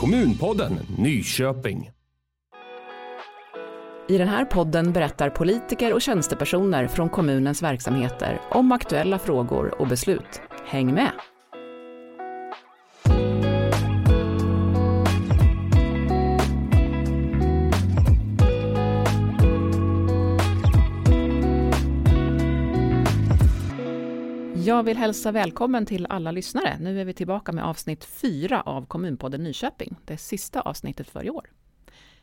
Kommunpodden Nyköping. I den här podden berättar politiker och tjänstepersoner från kommunens verksamheter om aktuella frågor och beslut. Häng med! Jag vill hälsa välkommen till alla lyssnare. Nu är vi tillbaka med avsnitt fyra av Kommunpodden Nyköping, det sista avsnittet för i år.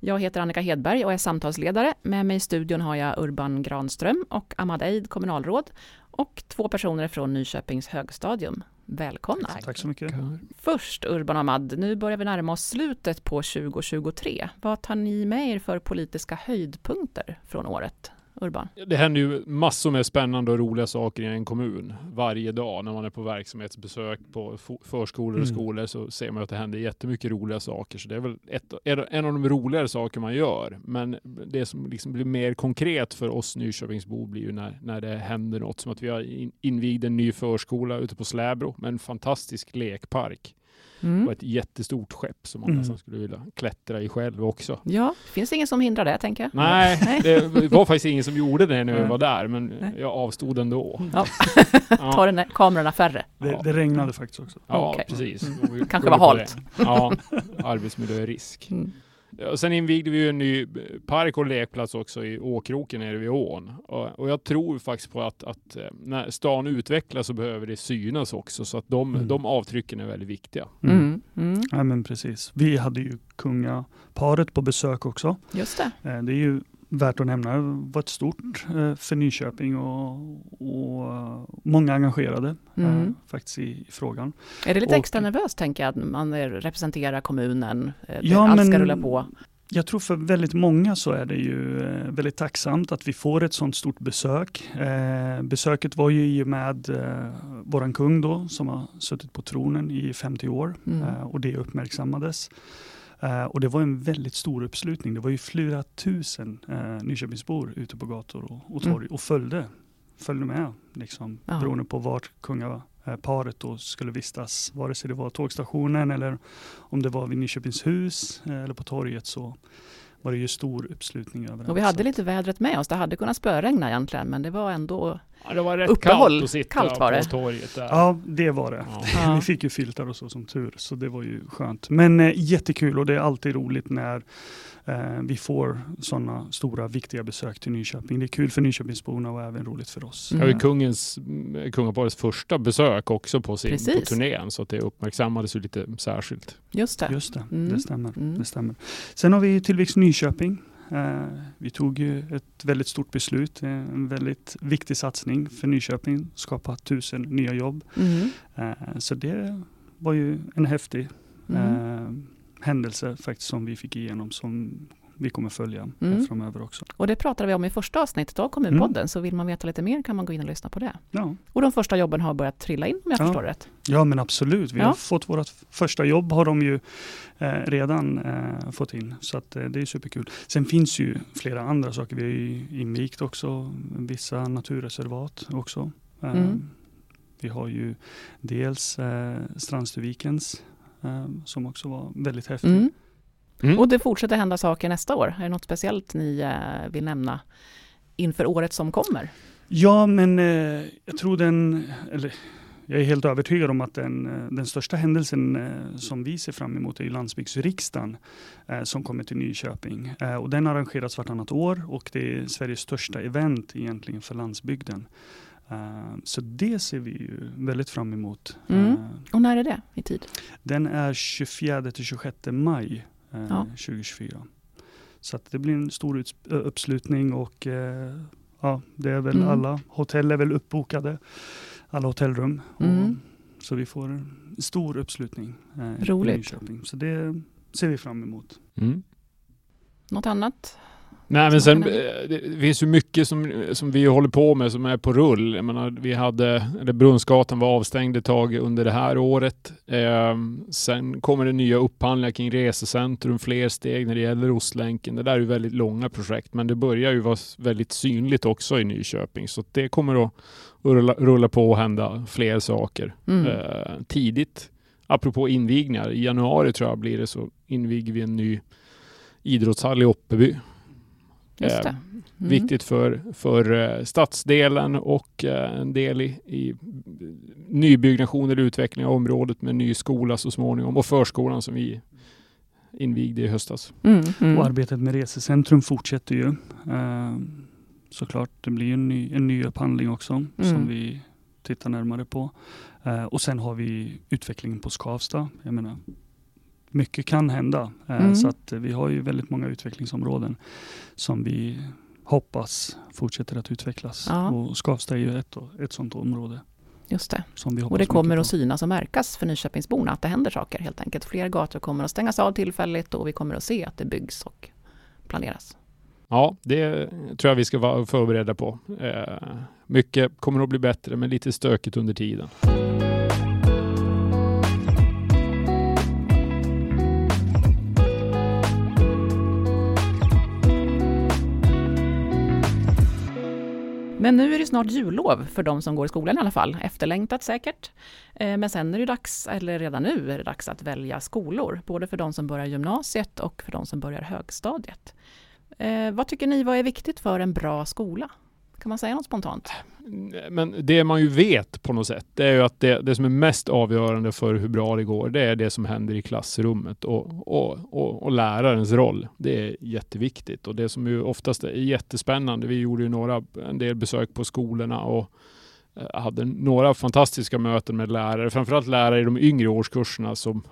Jag heter Annika Hedberg och är samtalsledare. Med mig i studion har jag Urban Granström och Ahmad Eid, kommunalråd och två personer från Nyköpings högstadium. Välkomna! Tack, Tack så mycket. Först Urban och Ahmad, nu börjar vi närma oss slutet på 2023. Vad tar ni med er för politiska höjdpunkter från året? Urban? Det händer ju massor med spännande och roliga saker i en kommun varje dag. När man är på verksamhetsbesök på förskolor och mm. skolor så ser man att det händer jättemycket roliga saker. Så det är väl ett, en av de roligare saker man gör. Men det som liksom blir mer konkret för oss Nyköpingsbor blir ju när, när det händer något. Som att vi har invigt en ny förskola ute på Släbro med en fantastisk lekpark. Mm. Och ett jättestort skepp som man mm. nästan skulle vilja klättra i själv också. Ja, det finns ingen som hindrar det tänker jag. Nej, det var faktiskt ingen som gjorde det när vi var där, men Nej. jag avstod ändå. Ja. Ta den kamerorna färre. Det, det, regnade faktiskt också. Ja, okay. precis. Mm. Kanske var halt. Ja, arbetsmiljörisk. Mm. Och sen invigde vi ju en ny park och lekplats också i Åkroken nere vid ån. Och, och jag tror faktiskt på att, att, eh, när stan utvecklas så behöver det synas också. Så att de, mm. de avtrycken är väldigt viktiga. Mm. Mm. mm. Ja men precis. Vi hade ju kungaparet på besök också. Just det. Eh, det är ju värt att nämna. Det var ett stort eh, för Nyköping och, och många engagerade mm. faktiskt i, i, frågan. Är det lite och, extra nervöst tänker jag, att man representerar kommunen, ja, allt ska men, rulla på? Jag tror för väldigt många så är det ju väldigt tacksamt att vi får ett sådant stort besök. Eh, besöket var ju i och med eh, våran kung då som har suttit på tronen i 50 år mm. eh, och det uppmärksammades. Uh, och det var en väldigt stor uppslutning. Det var ju flera tusen uh, Nyköpingsbor ute på gator och, och torg mm. och följde, följde med. Liksom, beroende på vart kungaparet då skulle vistas. Vare sig det var tågstationen eller om det var vid Nyköpingshus uh, eller på torget så var det ju stor uppslutning över Och vi hade lite vädret med oss. Det hade kunnat spöregna egentligen, men det var ändå Ja, det var rätt uppehåll. kallt att sitta kallt var det. på torget där. Ja, det var det. Ja. Vi fick ju filtar och så som tur, så det var ju skönt. Men eh, jättekul och det är alltid roligt när eh, vi får sådana stora viktiga besök till Nyköping. Det är kul för Nyköpingsborna och även roligt för oss. Mm. Det var kungens, kungaparets första besök också på, sin, på turnén, så att det uppmärksammades ju lite särskilt. Just det. Just det, mm. det, stämmer, mm. det stämmer. Sen har vi Tillväxt Nyköping vi tog ett väldigt stort beslut, eh, en väldigt viktig satsning för Nyköping, skapa tusen nya jobb. Mm. Eh, så det var ju en häftig mm. händelse faktiskt som vi fick igenom som vi kommer följa mm. framöver också. Och det pratade vi om i första avsnittet av Kommunpodden, mm. så vill man veta lite mer kan man gå in och lyssna på det. Ja. Och de första jobben har börjat trilla in om jag ja. förstår rätt? Ja men absolut, vi ja. har fått vårt första jobb har de ju eh, redan eh, fått in, så att, eh, det är superkul. Sen finns ju flera andra saker, vi har ju invigt också vissa naturreservat också. Eh, mm. Vi har ju dels eh, Strandstuvikens eh, som också var väldigt häftig. Mm. Mm. Och det fortsätter hända saker nästa år. Är det något speciellt ni eh, vill nämna inför året som kommer? Ja, men eh, jag tror den, eller jag är helt övertygad om att den, eh, den största händelsen eh, som vi ser fram emot är landsbygdsriksdagen eh, som kommer till Nyköping. Eh, och den arrangeras vartannat år och det är Sveriges största event egentligen för landsbygden. Så det ser vi ju väldigt fram emot. Mm. Och när är det i tid? Den är 24 till 26 maj eh, ja. 2024. Så att det blir en stor uppslutning och eh, ja, det är väl mm. alla hotell är väl uppbokade. Alla hotellrum. Mm. Och, så vi får en stor uppslutning eh, Roligt. i Nyköping. Så det ser vi fram emot. Mm. Något annat Nej, men sen eh, det finns ju mycket som, som vi håller på med som är på rull. Jag menar, vi hade, eller Brunnsgatan var avstängd ett tag under det här året. Eh, sen kommer det nya upphandlingar kring resecentrum, fler steg när det gäller Ostlänken. Det där är ju väldigt långa projekt, men det börjar ju vara väldigt synligt också i Nyköping, så det kommer att rulla, rulla på och hända fler saker mm. eh, tidigt apropå invigningar, i januari tror jag blir det så inviger vi en ny idrottshall i Oppeby. Just det. Eh, Mm. Viktigt för, för eh, stadsdelen och eh, en del i, i nybyggnation eller utveckling av området med ny skola så småningom och förskolan som vi invigde i höstas. Mm, mm. Och arbetet med resecentrum fortsätter ju. Eh, såklart, det blir en ny, en ny upphandling också Mm. som vi tittar närmare på. Eh, och sen har vi utvecklingen på Skavsta. Jag menar, mycket kan hända. Eh, Mm. Så att eh, vi har ju väldigt många utvecklingsområden som vi hoppas fortsätter att utvecklas. Ja. Och Skavsta är ju ett, ett sådant område Just det. som vi hoppas Och det kommer att synas och märkas för Nyköpingsborna att det händer saker helt enkelt. Fler gator kommer att stängas av tillfälligt och vi kommer att se att det byggs och planeras. Ja, det tror jag vi ska vara förberedda på. Eh, mycket kommer att bli bättre, men lite stökigt under tiden. Men nu är det snart jullov för de som går i skolan i alla fall. Efterlängtat säkert. Eh, men sen är det dags, eller redan nu är det dags att välja skolor. Både för de som börjar gymnasiet och för de som börjar högstadiet. Eh, vad tycker ni vad är viktigt för en bra skola? Kan man säga något spontant? Men det man ju vet på något sätt, det är ju att det, det som är mest avgörande för hur bra det går, det är det som händer i klassrummet och, och, och, och lärarens roll. Det är jätteviktigt och det som ju oftast är jättespännande, vi gjorde ju några, en del besök på skolorna och eh, hade några fantastiska möten med lärare, framförallt lärare i de yngre årskurserna som,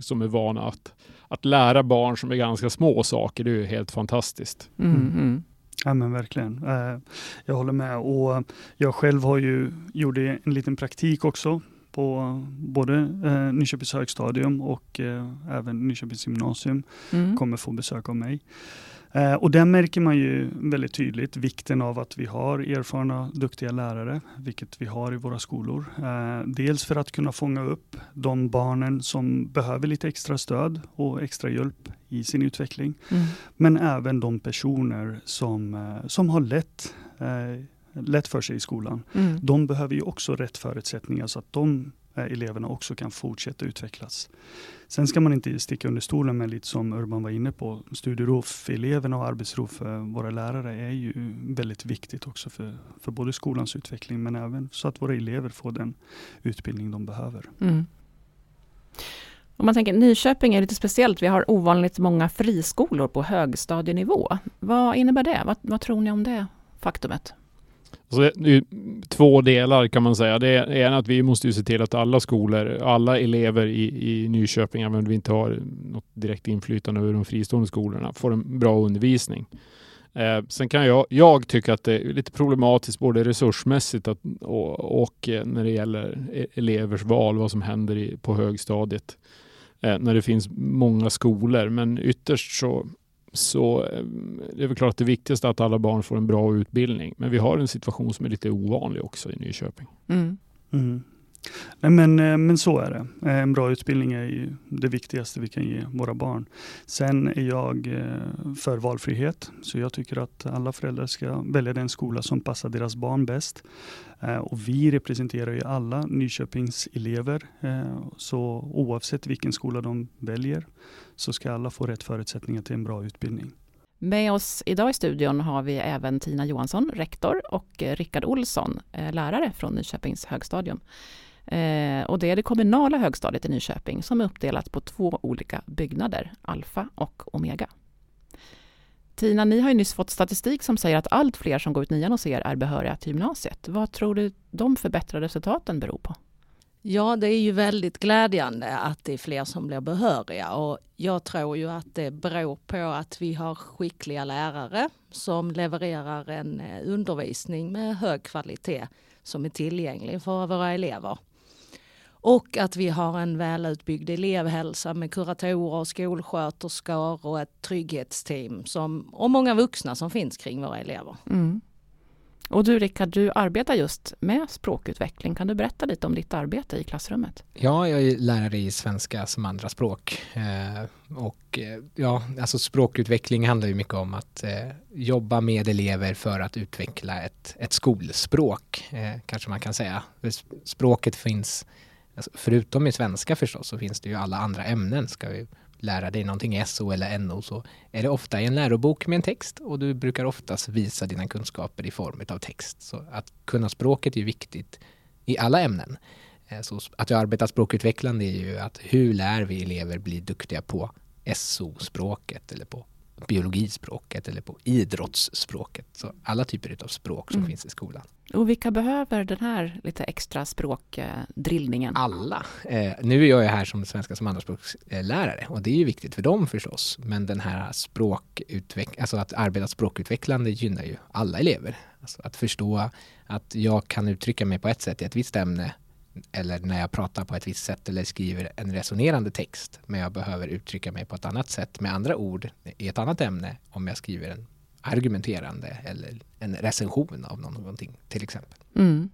som är vana att, att lära barn som är ganska små saker. Det är ju helt fantastiskt. Mm, Mm. Ja men verkligen. Eh, Jag håller med och jag själv har ju gjorde en liten praktik också på både eh, Nyköpings högstadium och eh, även Nyköpings gymnasium Mm. kommer få besök av mig. Eh, Och där märker man ju väldigt tydligt vikten av att vi har erfarna, duktiga lärare, vilket vi har i våra skolor. Eh, Dels för att kunna fånga upp de barnen som behöver lite extra stöd och extra hjälp i sin utveckling. Mm. Men även de personer som, eh, som har lätt, lätt för sig i skolan. Mm. De behöver ju också rätt förutsättningar så att de Eh, eleverna också kan fortsätta utvecklas. Sen ska man inte sticka under stolen med lite som Urban var inne på, studiero för eleverna och arbetsro för våra lärare är ju väldigt viktigt också för, för både skolans utveckling men även så att våra elever får den utbildning de behöver. Mm. Om man tänker Nyköping är lite speciellt. Vi har ovanligt många friskolor på högstadienivå. Vad innebär det? Vad, vad tror ni om det faktumet? Alltså, det är två delar kan man säga. Det är att vi måste ju se till att alla skolor, alla elever i, i Nyköping, även om vi inte har något direkt inflytande över de fristående skolorna, får en bra undervisning. Eh, sen kan jag, jag tycka att det är lite problematiskt både resursmässigt att, och, och när det gäller e, elevers val, vad som händer i, på högstadiet. Eh, när det finns många skolor. Men ytterst så så eh, det är väl klart att det viktigaste är att alla barn får en bra utbildning. Men vi har en situation som är lite ovanlig också i Nyköping. Mm. Mm. Nej, men, eh, men så är det. Eh, en bra utbildning är ju det viktigaste vi kan ge våra barn. Sen är jag eh, för valfrihet, så jag tycker att alla föräldrar ska välja den skola som passar deras barn bäst. Och vi representerar ju alla Nyköpings elever, så oavsett vilken skola de väljer så ska alla få rätt förutsättningar till en bra utbildning. Med oss idag i studion har vi även Tina Johansson, rektor, och Rickard Olsson, lärare från Nyköpings högstadium. Eh, och det är det kommunala högstadiet i Nyköping som är uppdelat på två olika byggnader, Alfa och Omega. Tina, ni har ju nyss fått statistik som säger att allt fler som går ut nian hos er är behöriga till gymnasiet. Vad tror du de förbättrade resultaten beror på? Ja, det är ju väldigt glädjande att det är fler som blir behöriga och jag tror ju att det beror på att vi har skickliga lärare som levererar en eh, undervisning med hög kvalitet som är tillgänglig för våra elever. Och att vi har en välutbyggd elevhälsa med kuratorer, skolsköterskor och ett trygghetsteam som, och många vuxna som finns kring våra elever. Mm. Och du Rickard, du arbetar just med språkutveckling. Kan du berätta lite om ditt arbete i klassrummet? Ja, jag är lärare i svenska som andraspråk. Eh, och eh, ja, alltså språkutveckling handlar ju mycket om att eh, jobba med elever för att utveckla ett, ett skolspråk, eh, kanske man kan säga. Språket finns Alltså, förutom i svenska förstås så finns det ju alla andra ämnen. Ska vi lära dig någonting SO eller NO så är det ofta i en lärobok med en text och du brukar oftast visa dina kunskaper i form av text. Så att kunna språket är viktigt i alla ämnen. Eh, så att jag arbetar språkutvecklande är ju att hur lär vi elever bli duktiga på SO-språket eller på biologispråket eller på idrottsspråket. Så alla typer av språk som mm. finns i skolan. Och vilka behöver den här lite extra språkdrillningen? Alla. Eh, nu är jag ju här som svenska som andraspråkslärare och det är ju viktigt för dem förstås. Men den här språkutveck alltså att arbeta språkutvecklande gynnar ju alla elever. Alltså att förstå att jag kan uttrycka mig på ett sätt i ett visst ämne eller när jag pratar på ett visst sätt eller skriver en resonerande text men jag behöver uttrycka mig på ett annat sätt med andra ord i ett annat ämne om jag skriver en argumenterande eller en recension av någonting till exempel. Mm.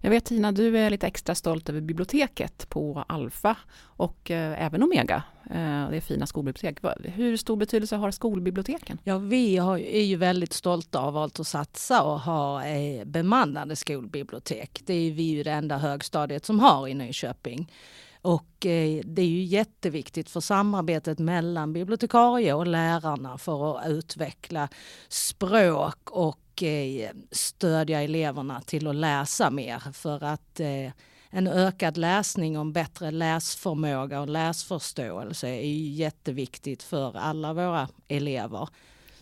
Jag vet Tina, du är lite extra stolt över biblioteket på Alfa och eh, även Omega. Eh, det är fina skolbibliotek. Hur stor betydelse har skolbiblioteken? Ja, vi har, är ju väldigt stolta och valt att satsa och ha eh, bemannade skolbibliotek. Det är vi ju det enda högstadiet som har i Nyköping. Och eh, det är ju jätteviktigt för samarbetet mellan bibliotekarie och lärarna för att utveckla språk och eh, stödja eleverna till att läsa mer. För att eh, en ökad läsning och en bättre läsförmåga och läsförståelse är ju jätteviktigt för alla våra elever.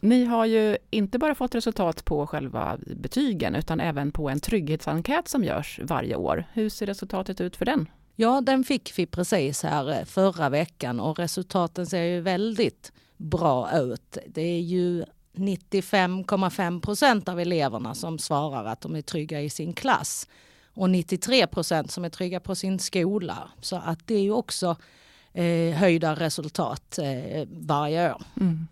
Ni har ju inte bara fått resultat på själva betygen utan även på en trygghetsenkät som görs varje år. Hur ser resultatet ut för den? Ja, den fick vi precis här eh, förra veckan och resultaten ser ju väldigt bra ut. Det är ju 95,5 procent av eleverna som svarar att de är trygga i sin klass och 93 procent som är trygga på sin skola. Så att det är ju också eh, höjda resultat eh, varje år. Mm.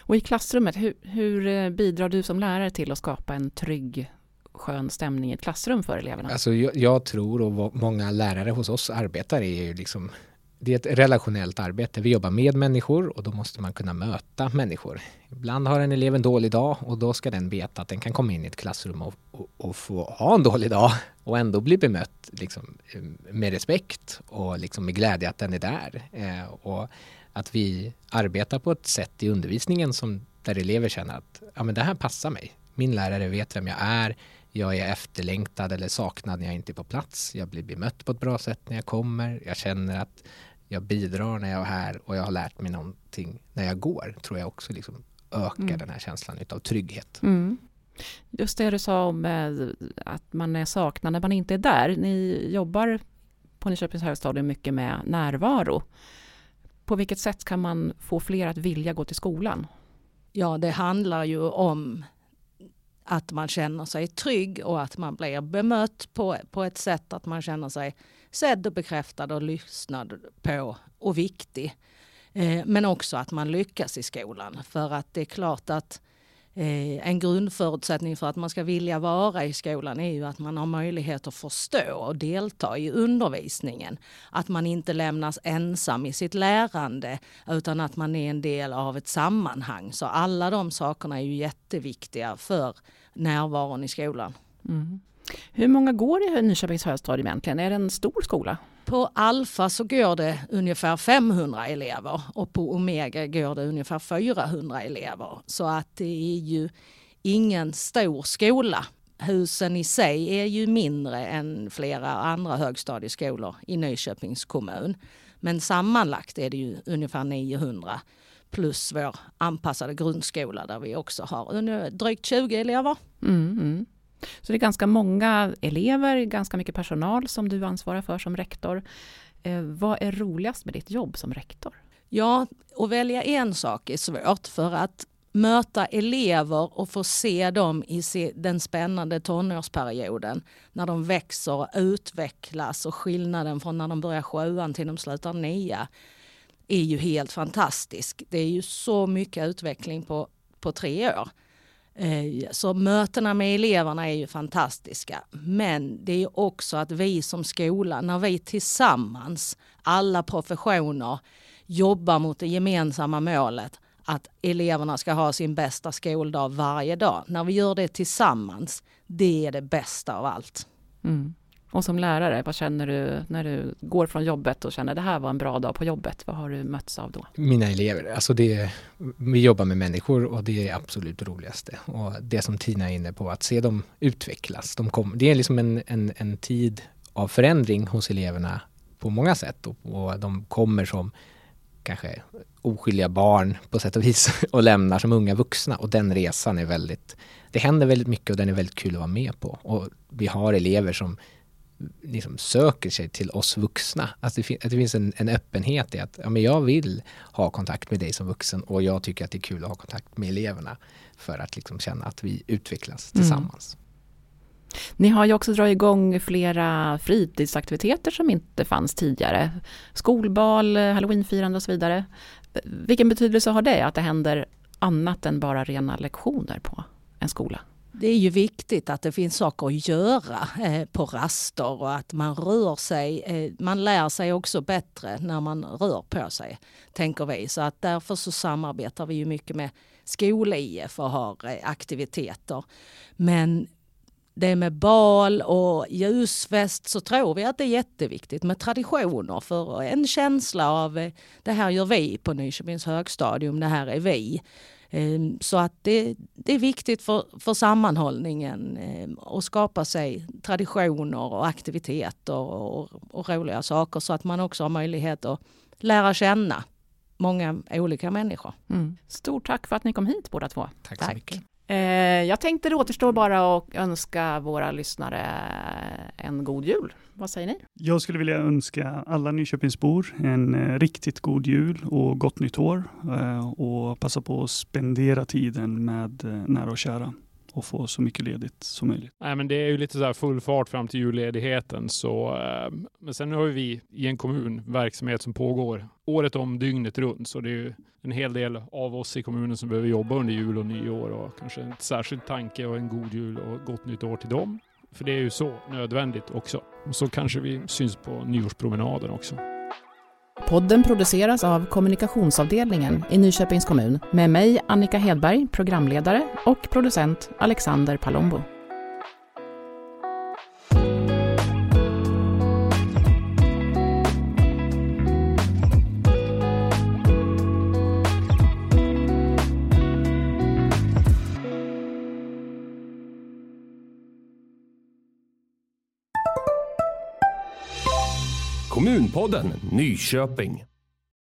Och i klassrummet, hur, hur bidrar du som lärare till att skapa en trygg skön stämning i ett klassrum för eleverna? Alltså jag, jag tror och vad många lärare hos oss arbetar är ju liksom det är ett relationellt arbete. Vi jobbar med människor och då måste man kunna möta människor. Ibland har en elev en dålig dag och då ska den veta att den kan komma in i ett klassrum och, och, och få ha en dålig dag och ändå bli bemött liksom, med respekt och liksom med glädje att den är där. Eh, och att vi arbetar på ett sätt i undervisningen som där elever känner att ja, men det här passar mig. Min lärare vet vem jag är jag är efterlängtad eller saknad när jag inte är på plats. Jag blir bemött på ett bra sätt när jag kommer. Jag känner att jag bidrar när jag är här och jag har lärt mig någonting när jag går. tror jag också liksom ökar mm. den här känslan av trygghet. Mm. Just det du sa om eh, att man är saknad när man inte är där. Ni jobbar på Nyköpings högstadium mycket med närvaro. På vilket sätt kan man få fler att vilja gå till skolan? Ja, det handlar ju om att man känner sig trygg och att man blir bemött på, på ett sätt att man känner sig sedd och bekräftad och lyssnad på och viktig. Eh, men också att man lyckas i skolan. För att det är klart att eh, Eh, en grundförutsättning för att man ska vilja vara i skolan är ju att man har möjlighet att förstå och delta i undervisningen. Att man inte lämnas ensam i sitt lärande utan att man är en del av ett sammanhang. Så alla de sakerna är ju jätteviktiga för närvaron i skolan. Mm. Hur många går i Nyköpings högstadium egentligen? Är det en stor skola? På Alfa så går det ungefär 500 elever och på Omega går det ungefär 400 elever. Så att det är ju ingen stor skola. Husen i sig är ju mindre än flera andra högstadieskolor i Nyköpings kommun. Men sammanlagt är det ju ungefär 900 plus vår anpassade grundskola där vi också har drygt 20 elever. Mm, mm. Så det är ganska många elever, ganska mycket personal som du ansvarar för som rektor. Eh, vad är roligast med ditt jobb som rektor? Ja, att välja en sak är svårt för att möta elever och få se dem i den spännande tonårsperioden när de växer och utvecklas och skillnaden från när de börjar sjuan till de slutar nia är ju helt fantastisk. Det är ju så mycket utveckling på, på tre år. Eh, så mötena med eleverna är ju fantastiska. Men det är också att vi som skola, när vi tillsammans, alla professioner, jobbar mot det gemensamma målet att eleverna ska ha sin bästa skoldag varje dag. När vi gör det tillsammans, det är det bästa av allt. Mm. Och som lärare, vad känner du när du går från jobbet och känner det här var en bra dag på jobbet? Vad har du mötts av då? Mina elever, alltså det, vi jobbar med människor och det är absolut roligaste. Och det som Tina är inne på, att se dem utvecklas. De kom, det är liksom en, en, en tid av förändring hos eleverna på många sätt och, och de kommer som kanske oskyldiga barn på sätt och vis och lämnar som unga vuxna och den resan är väldigt, det händer väldigt mycket och den är väldigt kul att vara med på. Och vi har elever som liksom söker sig till oss vuxna. Alltså det, att det finns en, en, öppenhet i att ja, men jag vill ha kontakt med dig som vuxen och jag tycker att det är kul att ha kontakt med eleverna för att liksom känna att vi utvecklas mm. tillsammans. Mm. Ni har ju också dragit igång flera fritidsaktiviteter som inte fanns tidigare. Skolbal, halloweenfirande och så vidare. Vilken betydelse har det att det händer annat än bara rena lektioner på en skola? Det är ju viktigt att det finns saker att göra eh, på raster och att man rör sig. Eh, man lär sig också bättre när man rör på sig, tänker vi. Så att därför så samarbetar vi ju mycket med skol-IF och har eh, aktiviteter. Men det med bal och ljusfest så tror vi att det är jätteviktigt med traditioner för en känsla av det här gör vi på Nyköpings högstadium, det här är vi. Ehm, så att det, det är viktigt för, för sammanhållningen ehm, att skapa sig traditioner och aktiviteter och, och roliga saker så att man också har möjlighet att lära känna många olika människor. Mm. Stort tack för att ni kom hit båda två. Tack så tack. mycket. Eh, jag tänkte det återstår bara att önska våra lyssnare en god jul. Vad säger ni? Jag skulle vilja önska alla Nyköpingsbor en eh, riktigt god jul och gott nytt år eh, och passa på att spendera tiden med eh, nära och kära och få så mycket ledigt som möjligt. Nej, men det är ju lite så här full fart fram till julledigheten. Så, ehm, men sen har vi i en kommun verksamhet som pågår året om, dygnet runt. Så det är ju en hel del av oss i kommunen som behöver jobba under jul och nyår och kanske en särskild tanke och en god jul och gott nytt år till dem. För det är ju så nödvändigt också. Och så kanske vi syns på nyårspromenaden också. Podden produceras av kommunikationsavdelningen i Nyköpings kommun med mig Annika Hedberg, programledare och producent Alexander Palombo. Podden Nyköping.